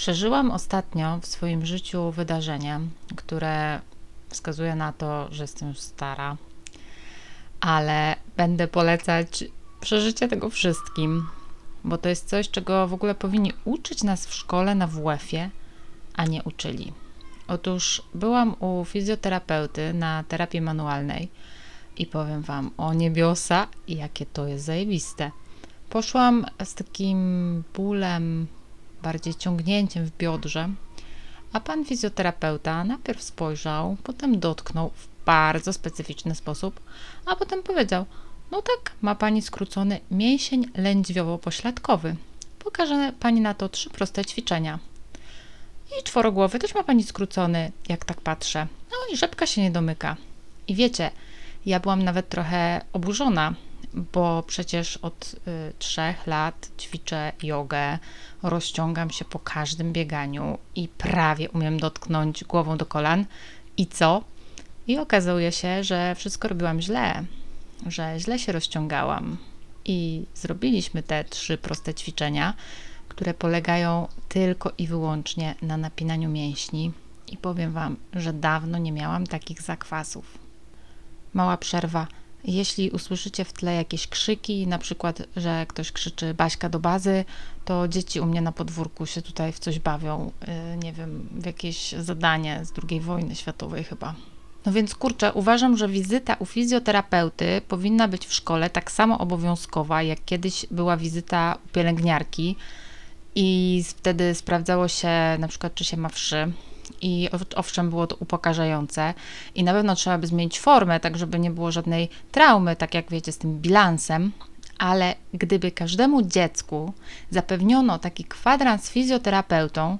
Przeżyłam ostatnio w swoim życiu wydarzenie, które wskazuje na to, że jestem już stara, ale będę polecać przeżycie tego wszystkim, bo to jest coś, czego w ogóle powinni uczyć nas w szkole na WF-ie, a nie uczyli. Otóż byłam u fizjoterapeuty na terapii manualnej i powiem Wam o niebiosa, jakie to jest zajebiste. Poszłam z takim bólem, bardziej ciągnięciem w biodrze, a pan fizjoterapeuta najpierw spojrzał, potem dotknął w bardzo specyficzny sposób, a potem powiedział: No tak, ma pani skrócony mięsień lędźwiowo-pośladkowy. Pokażę pani na to trzy proste ćwiczenia. I czworogłowy też ma pani skrócony, jak tak patrzę. No i rzepka się nie domyka. I wiecie, ja byłam nawet trochę oburzona, bo przecież od y, trzech lat ćwiczę jogę, rozciągam się po każdym bieganiu i prawie umiem dotknąć głową do kolan. I co? I okazuje się, że wszystko robiłam źle, że źle się rozciągałam. I zrobiliśmy te trzy proste ćwiczenia, które polegają tylko i wyłącznie na napinaniu mięśni. I powiem Wam, że dawno nie miałam takich zakwasów. Mała przerwa. Jeśli usłyszycie w tle jakieś krzyki, na przykład, że ktoś krzyczy Baśka do bazy, to dzieci u mnie na podwórku się tutaj w coś bawią, yy, nie wiem, w jakieś zadanie z II wojny światowej chyba. No więc kurczę, uważam, że wizyta u fizjoterapeuty powinna być w szkole tak samo obowiązkowa, jak kiedyś była wizyta u pielęgniarki i wtedy sprawdzało się na przykład, czy się ma wszy. I owszem, było to upokarzające, i na pewno trzeba by zmienić formę, tak żeby nie było żadnej traumy, tak jak wiecie, z tym bilansem. Ale gdyby każdemu dziecku zapewniono taki kwadrans z fizjoterapeutą,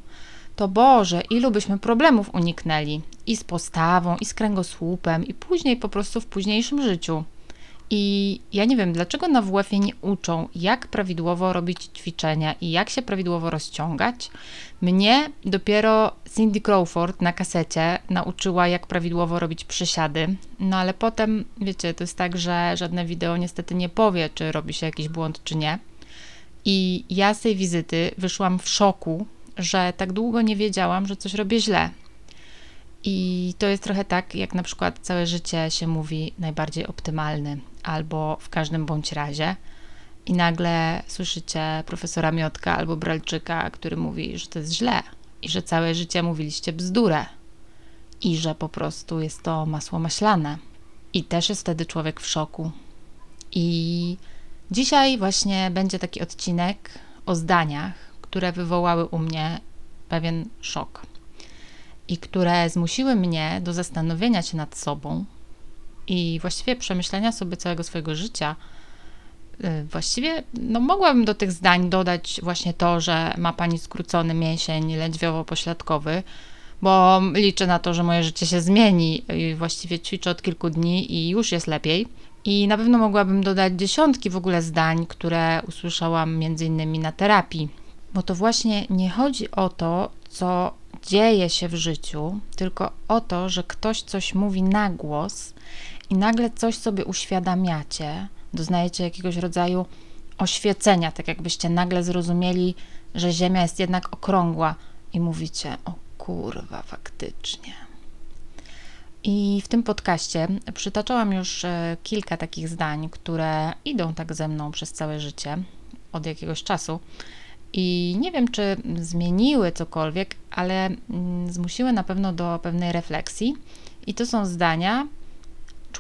to Boże, ilu byśmy problemów uniknęli i z postawą, i z kręgosłupem, i później po prostu w późniejszym życiu. I ja nie wiem, dlaczego na WF-ie nie uczą, jak prawidłowo robić ćwiczenia i jak się prawidłowo rozciągać. Mnie dopiero Cindy Crawford na kasecie nauczyła, jak prawidłowo robić przysiady. No ale potem, wiecie, to jest tak, że żadne wideo niestety nie powie, czy robi się jakiś błąd, czy nie. I ja z tej wizyty wyszłam w szoku, że tak długo nie wiedziałam, że coś robię źle. I to jest trochę tak, jak na przykład całe życie się mówi najbardziej optymalny, albo w każdym bądź razie. I nagle słyszycie profesora Miotka albo Bralczyka, który mówi, że to jest źle i że całe życie mówiliście bzdurę i że po prostu jest to masło maślane. I też jest wtedy człowiek w szoku. I dzisiaj właśnie będzie taki odcinek o zdaniach, które wywołały u mnie pewien szok i które zmusiły mnie do zastanowienia się nad sobą i właściwie przemyślenia sobie całego swojego życia. Y, właściwie no, mogłabym do tych zdań dodać właśnie to, że ma pani skrócony mięsień lędźwiowo-pośladkowy, bo liczę na to, że moje życie się zmieni. Właściwie ćwiczę od kilku dni i już jest lepiej. I na pewno mogłabym dodać dziesiątki w ogóle zdań, które usłyszałam między innymi na terapii. Bo to właśnie nie chodzi o to, co dzieje się w życiu, tylko o to, że ktoś coś mówi na głos i nagle coś sobie uświadamiacie, doznajecie jakiegoś rodzaju oświecenia, tak jakbyście nagle zrozumieli, że Ziemia jest jednak okrągła i mówicie: O kurwa, faktycznie. I w tym podcaście przytaczałam już e, kilka takich zdań, które idą tak ze mną przez całe życie od jakiegoś czasu. I nie wiem, czy zmieniły cokolwiek, ale mm, zmusiły na pewno do pewnej refleksji. I to są zdania.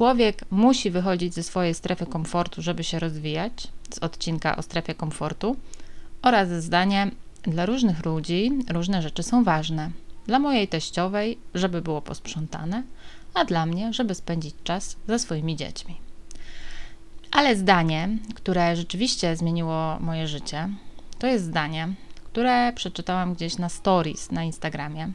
Człowiek musi wychodzić ze swojej strefy komfortu, żeby się rozwijać, z odcinka o strefie komfortu, oraz zdanie: Dla różnych ludzi różne rzeczy są ważne. Dla mojej teściowej, żeby było posprzątane, a dla mnie, żeby spędzić czas ze swoimi dziećmi. Ale zdanie, które rzeczywiście zmieniło moje życie, to jest zdanie, które przeczytałam gdzieś na stories na Instagramie.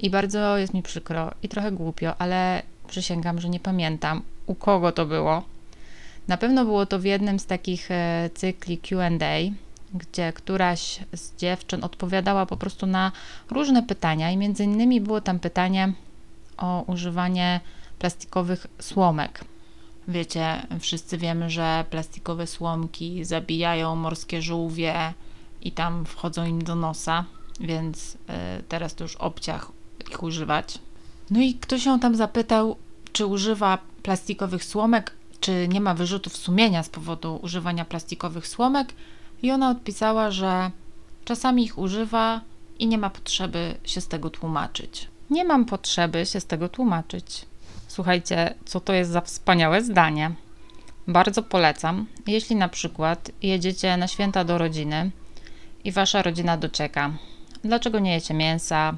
I bardzo jest mi przykro i trochę głupio, ale przysięgam, że nie pamiętam, u kogo to było. Na pewno było to w jednym z takich e, cykli QA, gdzie któraś z dziewczyn odpowiadała po prostu na różne pytania, i między innymi było tam pytanie o używanie plastikowych słomek. Wiecie, wszyscy wiemy, że plastikowe słomki zabijają morskie żółwie, i tam wchodzą im do nosa. więc e, teraz to już obciach ich używać. No i ktoś ją tam zapytał, czy używa plastikowych słomek, czy nie ma wyrzutów sumienia z powodu używania plastikowych słomek, i ona odpisała, że czasami ich używa i nie ma potrzeby się z tego tłumaczyć. Nie mam potrzeby się z tego tłumaczyć. Słuchajcie, co to jest za wspaniałe zdanie. Bardzo polecam, jeśli na przykład jedziecie na święta do rodziny i wasza rodzina docieka. Dlaczego nie jecie mięsa?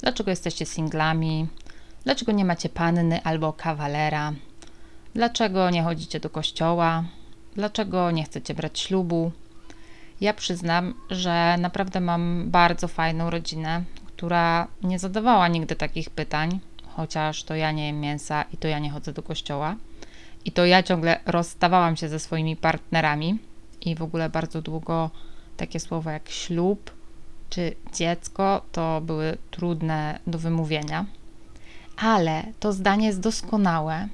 Dlaczego jesteście singlami? Dlaczego nie macie panny albo kawalera? Dlaczego nie chodzicie do kościoła? Dlaczego nie chcecie brać ślubu? Ja przyznam, że naprawdę mam bardzo fajną rodzinę, która nie zadawała nigdy takich pytań, chociaż to ja nie jem mięsa i to ja nie chodzę do kościoła. I to ja ciągle rozstawałam się ze swoimi partnerami i w ogóle bardzo długo takie słowa jak ślub czy dziecko to były trudne do wymówienia. Ale to zdanie jest doskonałe,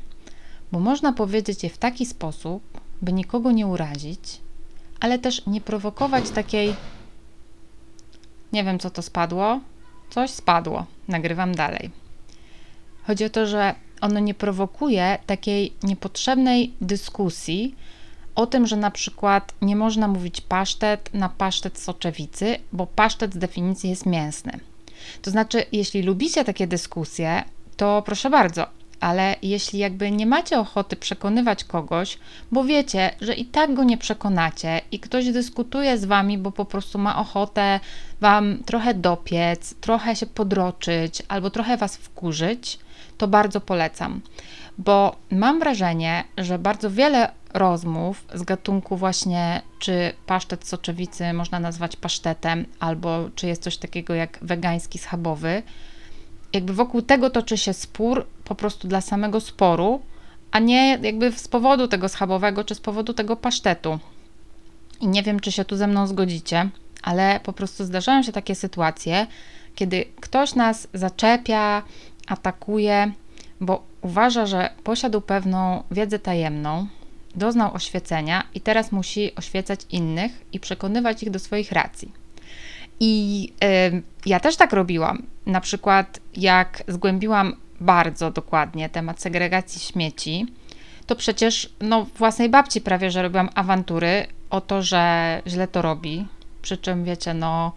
bo można powiedzieć je w taki sposób, by nikogo nie urazić, ale też nie prowokować takiej. Nie wiem, co to spadło. Coś spadło. Nagrywam dalej. Chodzi o to, że ono nie prowokuje takiej niepotrzebnej dyskusji o tym, że na przykład nie można mówić pasztet na pasztet soczewicy, bo pasztet z definicji jest mięsny. To znaczy, jeśli lubicie takie dyskusje, to proszę bardzo, ale jeśli jakby nie macie ochoty przekonywać kogoś, bo wiecie, że i tak go nie przekonacie i ktoś dyskutuje z wami, bo po prostu ma ochotę wam trochę dopiec, trochę się podroczyć albo trochę was wkurzyć, to bardzo polecam, bo mam wrażenie, że bardzo wiele rozmów z gatunku właśnie, czy pasztet soczewicy można nazwać pasztetem, albo czy jest coś takiego jak wegański schabowy, jakby wokół tego toczy się spór po prostu dla samego sporu, a nie jakby z powodu tego schabowego, czy z powodu tego pasztetu. I nie wiem, czy się tu ze mną zgodzicie, ale po prostu zdarzają się takie sytuacje, kiedy ktoś nas zaczepia, atakuje, bo uważa, że posiadł pewną wiedzę tajemną, doznał oświecenia i teraz musi oświecać innych i przekonywać ich do swoich racji. I y, ja też tak robiłam. Na przykład, jak zgłębiłam bardzo dokładnie temat segregacji śmieci, to przecież no, własnej babci prawie, że robiłam awantury o to, że źle to robi. Przy czym wiecie, no,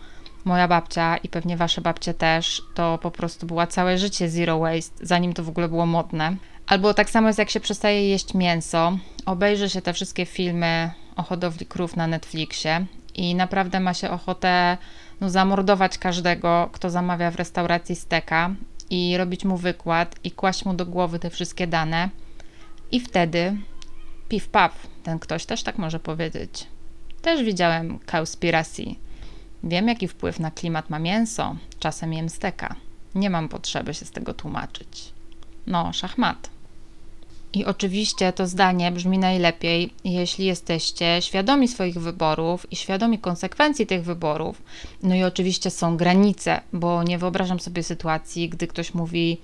moja babcia i pewnie wasze babcie też, to po prostu była całe życie zero waste, zanim to w ogóle było modne. Albo tak samo jest jak się przestaje jeść mięso, obejrzy się te wszystkie filmy o hodowli krów na Netflixie i naprawdę ma się ochotę no, zamordować każdego, kto zamawia w restauracji steka i robić mu wykład i kłaść mu do głowy te wszystkie dane. I wtedy piw paw, ten ktoś też tak może powiedzieć. Też widziałem Cowspiracy. Wiem, jaki wpływ na klimat ma mięso, czasem jem steka. Nie mam potrzeby się z tego tłumaczyć. No, szachmat. I oczywiście to zdanie brzmi najlepiej, jeśli jesteście świadomi swoich wyborów i świadomi konsekwencji tych wyborów. No i oczywiście są granice, bo nie wyobrażam sobie sytuacji, gdy ktoś mówi: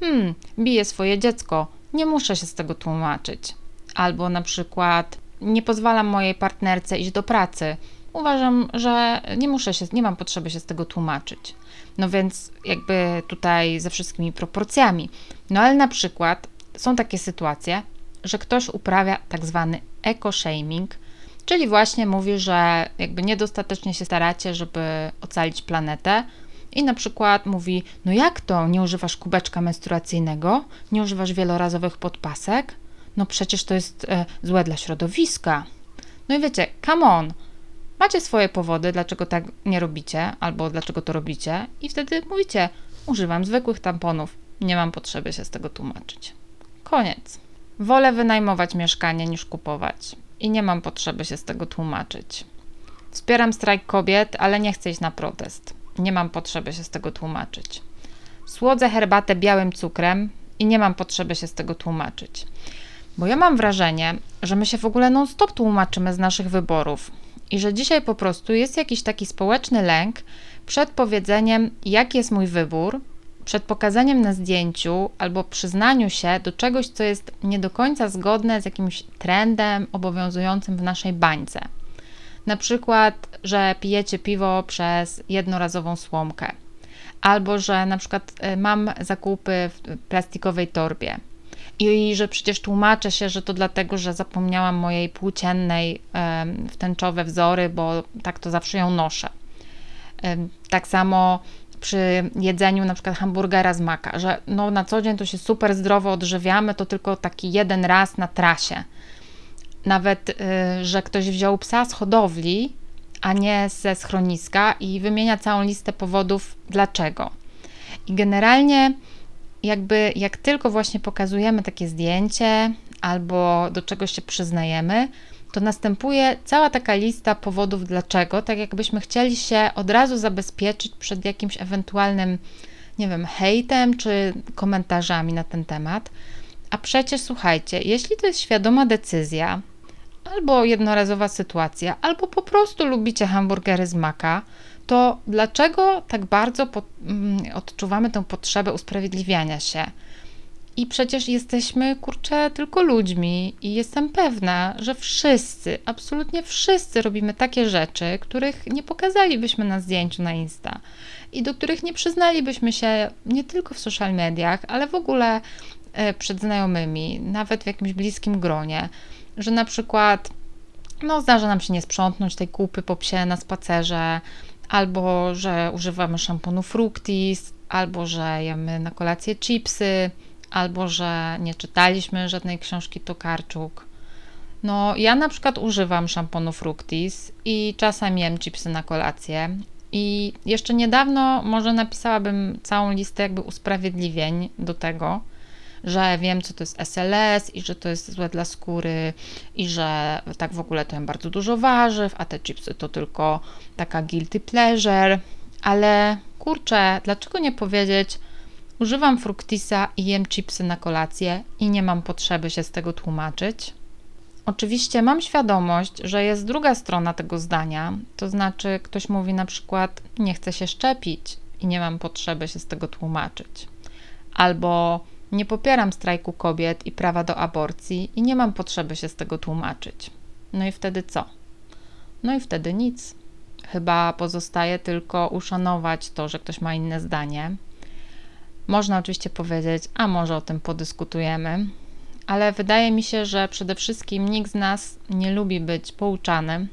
Hmm, bije swoje dziecko, nie muszę się z tego tłumaczyć. Albo na przykład: Nie pozwalam mojej partnerce iść do pracy. Uważam, że nie muszę się, nie mam potrzeby się z tego tłumaczyć. No więc jakby tutaj ze wszystkimi proporcjami. No ale na przykład są takie sytuacje, że ktoś uprawia tak zwany eco-shaming, czyli właśnie mówi, że jakby niedostatecznie się staracie, żeby ocalić planetę. I na przykład mówi: No jak to? Nie używasz kubeczka menstruacyjnego? Nie używasz wielorazowych podpasek? No przecież to jest e, złe dla środowiska. No i wiecie, come on. Macie swoje powody, dlaczego tak nie robicie, albo dlaczego to robicie, i wtedy mówicie: Używam zwykłych tamponów, nie mam potrzeby się z tego tłumaczyć. Koniec. Wolę wynajmować mieszkanie niż kupować i nie mam potrzeby się z tego tłumaczyć. Wspieram strajk kobiet, ale nie chcę iść na protest. Nie mam potrzeby się z tego tłumaczyć. Słodzę herbatę białym cukrem i nie mam potrzeby się z tego tłumaczyć. Bo ja mam wrażenie, że my się w ogóle non-stop tłumaczymy z naszych wyborów i że dzisiaj po prostu jest jakiś taki społeczny lęk przed powiedzeniem, jaki jest mój wybór, przed pokazaniem na zdjęciu albo przyznaniu się do czegoś, co jest nie do końca zgodne z jakimś trendem obowiązującym w naszej bańce. Na przykład, że pijecie piwo przez jednorazową słomkę, albo że na przykład y, mam zakupy w plastikowej torbie i że przecież tłumaczę się, że to dlatego, że zapomniałam mojej płóciennej w tęczowe wzory, bo tak to zawsze ją noszę. Tak samo przy jedzeniu na przykład hamburgera z maka, że no na co dzień to się super zdrowo odżywiamy, to tylko taki jeden raz na trasie. Nawet, y, że ktoś wziął psa z hodowli, a nie ze schroniska i wymienia całą listę powodów dlaczego. I generalnie jakby jak tylko właśnie pokazujemy takie zdjęcie albo do czegoś się przyznajemy, to następuje cała taka lista powodów dlaczego, tak jakbyśmy chcieli się od razu zabezpieczyć przed jakimś ewentualnym, nie wiem, hejtem czy komentarzami na ten temat. A przecież słuchajcie, jeśli to jest świadoma decyzja, albo jednorazowa sytuacja, albo po prostu lubicie hamburgery z maka, to dlaczego tak bardzo po, mm, odczuwamy tę potrzebę usprawiedliwiania się? I przecież jesteśmy, kurczę, tylko ludźmi, i jestem pewna, że wszyscy, absolutnie wszyscy robimy takie rzeczy, których nie pokazalibyśmy na zdjęciu na Insta i do których nie przyznalibyśmy się nie tylko w social mediach, ale w ogóle e, przed znajomymi, nawet w jakimś bliskim gronie, że na przykład no, zdarza nam się nie sprzątnąć tej kupy po psie na spacerze, albo że używamy szamponu Fructis, albo że jemy na kolację chipsy, albo że nie czytaliśmy żadnej książki Tokarczuk. No, ja na przykład używam szamponu Fructis i czasem jem chipsy na kolację. I jeszcze niedawno może napisałabym całą listę jakby usprawiedliwień do tego, że wiem, co to jest SLS i że to jest złe dla skóry i że tak w ogóle to jem bardzo dużo warzyw, a te chipsy to tylko taka guilty pleasure, ale kurczę, dlaczego nie powiedzieć, używam fruktisa i jem chipsy na kolację i nie mam potrzeby się z tego tłumaczyć? Oczywiście mam świadomość, że jest druga strona tego zdania, to znaczy ktoś mówi na przykład nie chcę się szczepić i nie mam potrzeby się z tego tłumaczyć. Albo nie popieram strajku kobiet i prawa do aborcji i nie mam potrzeby się z tego tłumaczyć. No i wtedy co? No i wtedy nic. Chyba pozostaje tylko uszanować to, że ktoś ma inne zdanie. Można oczywiście powiedzieć, a może o tym podyskutujemy, ale wydaje mi się, że przede wszystkim nikt z nas nie lubi być pouczany,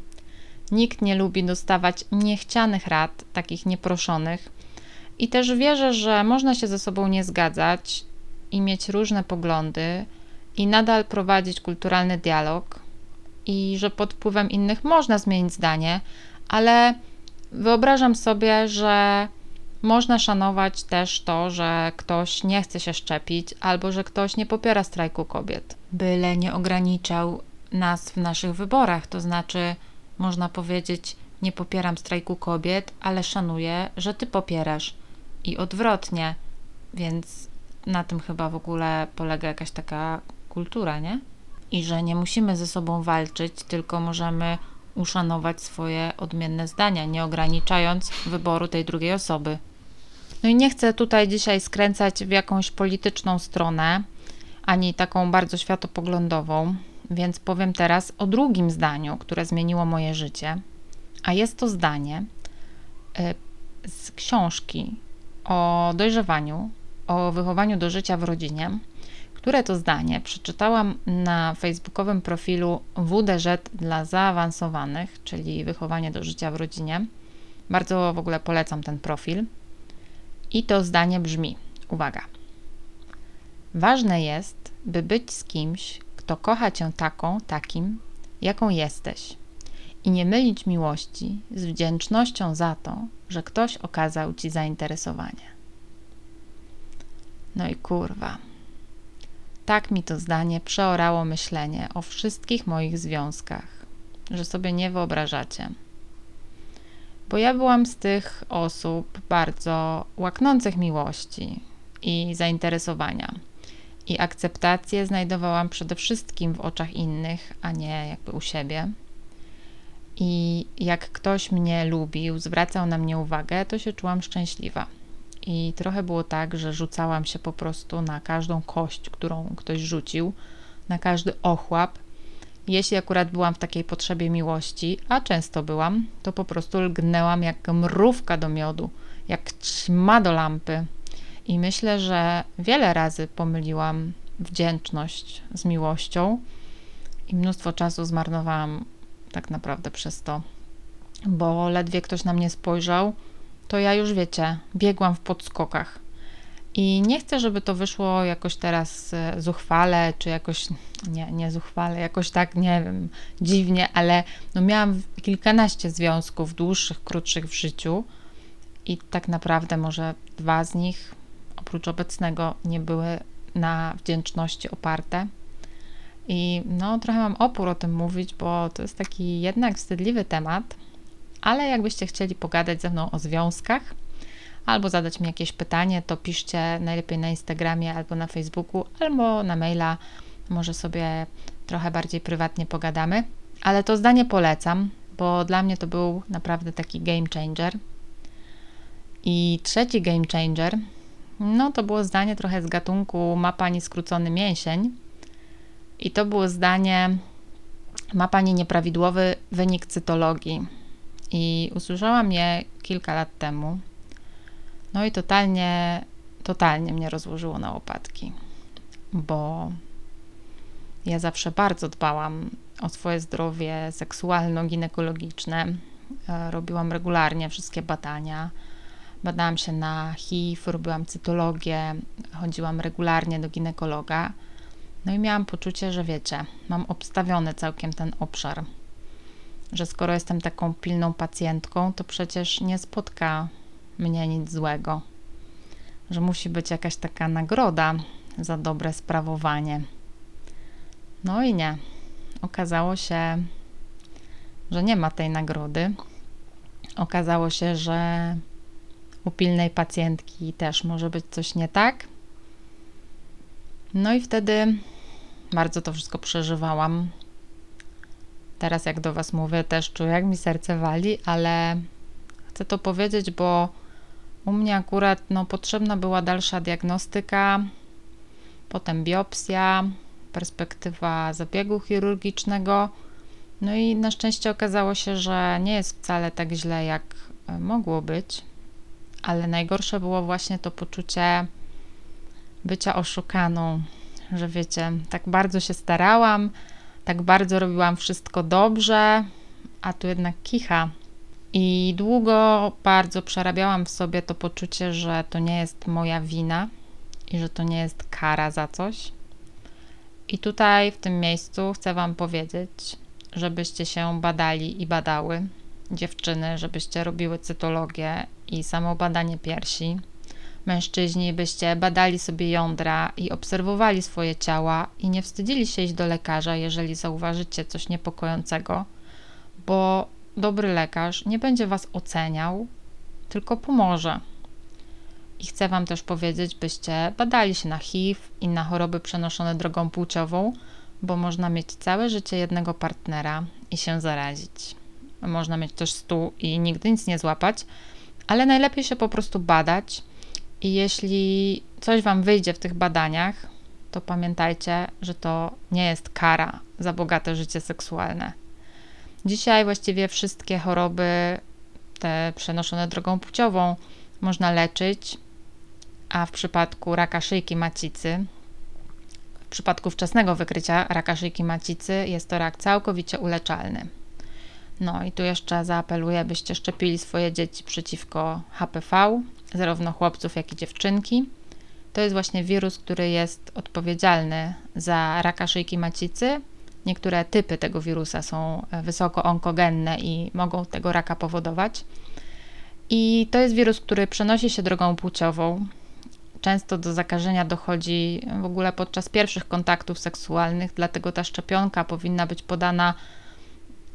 nikt nie lubi dostawać niechcianych rad, takich nieproszonych. I też wierzę, że można się ze sobą nie zgadzać i mieć różne poglądy i nadal prowadzić kulturalny dialog, i że pod wpływem innych można zmienić zdanie, ale wyobrażam sobie, że można szanować też to, że ktoś nie chce się szczepić albo że ktoś nie popiera strajku kobiet. Byle nie ograniczał nas w naszych wyborach, to znaczy można powiedzieć: Nie popieram strajku kobiet, ale szanuję, że ty popierasz i odwrotnie. Więc na tym chyba w ogóle polega jakaś taka kultura, nie? I że nie musimy ze sobą walczyć, tylko możemy uszanować swoje odmienne zdania, nie ograniczając wyboru tej drugiej osoby. No i nie chcę tutaj dzisiaj skręcać w jakąś polityczną stronę, ani taką bardzo światopoglądową, więc powiem teraz o drugim zdaniu, które zmieniło moje życie. A jest to zdanie y, z książki o dojrzewaniu o wychowaniu do życia w rodzinie, które to zdanie przeczytałam na facebookowym profilu WDŻ dla zaawansowanych, czyli wychowanie do życia w rodzinie. Bardzo w ogóle polecam ten profil. I to zdanie brzmi: uwaga. Ważne jest, by być z kimś, kto kocha cię taką, takim, jaką jesteś, i nie mylić miłości z wdzięcznością za to, że ktoś okazał ci zainteresowanie. No i kurwa. Tak mi to zdanie przeorało myślenie o wszystkich moich związkach, że sobie nie wyobrażacie. Bo ja byłam z tych osób bardzo łaknących miłości i zainteresowania. I akceptację znajdowałam przede wszystkim w oczach innych, a nie jakby u siebie. I jak ktoś mnie lubił, zwracał na mnie uwagę, to się czułam szczęśliwa. I trochę było tak, że rzucałam się po prostu na każdą kość, którą ktoś rzucił, na każdy ochłap. Jeśli akurat byłam w takiej potrzebie miłości, a często byłam, to po prostu lgnęłam jak mrówka do miodu, jak ćma do lampy. I myślę, że wiele razy pomyliłam wdzięczność z miłością i mnóstwo czasu zmarnowałam tak naprawdę przez to, bo ledwie ktoś na mnie spojrzał, to ja już wiecie, biegłam w podskokach. I nie chcę, żeby to wyszło jakoś teraz e, zuchwale, czy jakoś, nie, nie zuchwale, jakoś tak, nie wiem, dziwnie, ale no miałam kilkanaście związków, dłuższych, krótszych w życiu i tak naprawdę może dwa z nich, oprócz obecnego, nie były na wdzięczności oparte. I no, trochę mam opór o tym mówić, bo to jest taki jednak wstydliwy temat, ale jakbyście chcieli pogadać ze mną o związkach, albo zadać mi jakieś pytanie, to piszcie najlepiej na Instagramie albo na Facebooku, albo na maila. Może sobie trochę bardziej prywatnie pogadamy. Ale to zdanie polecam, bo dla mnie to był naprawdę taki game changer. I trzeci game changer, no to było zdanie trochę z gatunku ma pani skrócony mięsień. I to było zdanie ma pani nieprawidłowy wynik cytologii. I usłyszałam je kilka lat temu no i totalnie, totalnie mnie rozłożyło na łopatki, bo ja zawsze bardzo dbałam o swoje zdrowie seksualno-ginekologiczne. E, robiłam regularnie wszystkie badania. Badałam się na HIV, robiłam cytologię, chodziłam regularnie do ginekologa. No i miałam poczucie, że wiecie, mam obstawiony całkiem ten obszar. Że skoro jestem taką pilną pacjentką, to przecież nie spotka mnie nic złego. Że musi być jakaś taka nagroda za dobre sprawowanie. No i nie. Okazało się, że nie ma tej nagrody. Okazało się, że u pilnej pacjentki też może być coś nie tak. No i wtedy bardzo to wszystko przeżywałam. Teraz, jak do Was mówię, też czuję, jak mi serce wali, ale chcę to powiedzieć, bo u mnie akurat no, potrzebna była dalsza diagnostyka, potem biopsja, perspektywa zabiegu chirurgicznego. No i na szczęście okazało się, że nie jest wcale tak źle, jak e, mogło być, ale najgorsze było właśnie to poczucie bycia oszukaną, że wiecie, tak bardzo się starałam, tak bardzo robiłam wszystko dobrze, a tu jednak kicha i długo bardzo przerabiałam w sobie to poczucie, że to nie jest moja wina i że to nie jest kara za coś. I tutaj w tym miejscu chcę Wam powiedzieć, żebyście się badali i badały, dziewczyny, żebyście robiły cytologię i samobadanie piersi. Mężczyźni, byście badali sobie jądra i obserwowali swoje ciała i nie wstydzili się iść do lekarza, jeżeli zauważycie coś niepokojącego, bo dobry lekarz nie będzie Was oceniał, tylko pomoże. I chcę Wam też powiedzieć, byście badali się na HIV i na choroby przenoszone drogą płciową, bo można mieć całe życie jednego partnera i się zarazić. Można mieć też stu i nigdy nic nie złapać, ale najlepiej się po prostu badać. I jeśli coś Wam wyjdzie w tych badaniach, to pamiętajcie, że to nie jest kara za bogate życie seksualne. Dzisiaj właściwie wszystkie choroby, te przenoszone drogą płciową, można leczyć, a w przypadku raka szyjki macicy, w przypadku wczesnego wykrycia raka szyjki macicy, jest to rak całkowicie uleczalny. No i tu jeszcze zaapeluję, byście szczepili swoje dzieci przeciwko HPV, zarówno chłopców, jak i dziewczynki. To jest właśnie wirus, który jest odpowiedzialny za raka szyjki macicy Niektóre typy tego wirusa są e, wysoko onkogenne i mogą tego raka powodować. I to jest wirus, który przenosi się drogą płciową. Często do zakażenia dochodzi w ogóle podczas pierwszych kontaktów seksualnych, dlatego ta szczepionka powinna być podana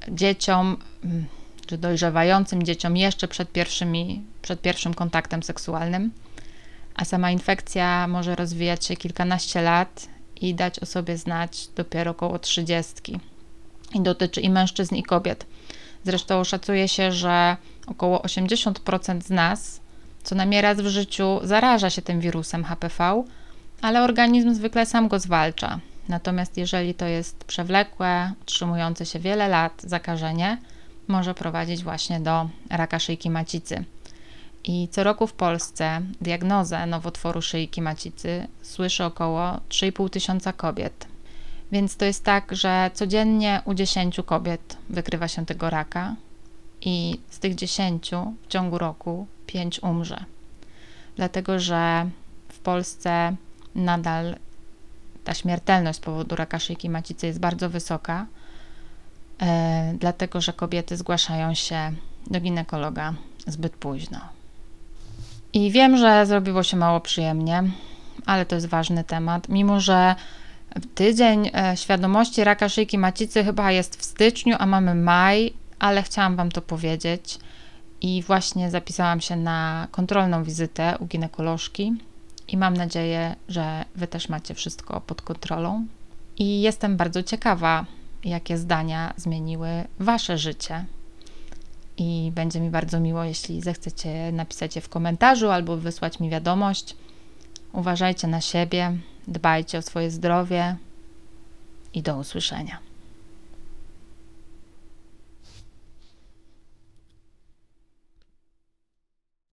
dzieciom mm, czy dojrzewającym dzieciom jeszcze przed, pierwszymi, przed pierwszym kontaktem seksualnym. A sama infekcja może rozwijać się kilkanaście lat i dać o sobie znać dopiero około 30. I dotyczy i mężczyzn, i kobiet. Zresztą szacuje się, że około 80% z nas co najmniej raz w życiu zaraża się tym wirusem HPV, ale organizm zwykle sam go zwalcza. Natomiast jeżeli to jest przewlekłe, utrzymujące się wiele lat zakażenie, może prowadzić właśnie do raka szyjki macicy. I co roku w Polsce diagnozę nowotworu szyjki macicy słyszy około 3,5 tysiąca kobiet. Więc to jest tak, że codziennie u 10 kobiet wykrywa się tego raka i z tych 10 w ciągu roku 5 umrze. Dlatego, że w Polsce nadal ta śmiertelność z powodu raka szyjki macicy jest bardzo wysoka, e, dlatego że kobiety zgłaszają się do ginekologa zbyt późno. I wiem, że zrobiło się mało przyjemnie, ale to jest ważny temat. Mimo, że tydzień e, świadomości raka szyjki macicy chyba jest w styczniu, a mamy maj, ale chciałam Wam to powiedzieć. I właśnie zapisałam się na kontrolną wizytę u ginekolożki i mam nadzieję, że Wy też macie wszystko pod kontrolą. I jestem bardzo ciekawa, jakie zdania zmieniły Wasze życie. I będzie mi bardzo miło, jeśli zechcecie napisać je w komentarzu albo wysłać mi wiadomość. Uważajcie na siebie, dbajcie o swoje zdrowie i do usłyszenia.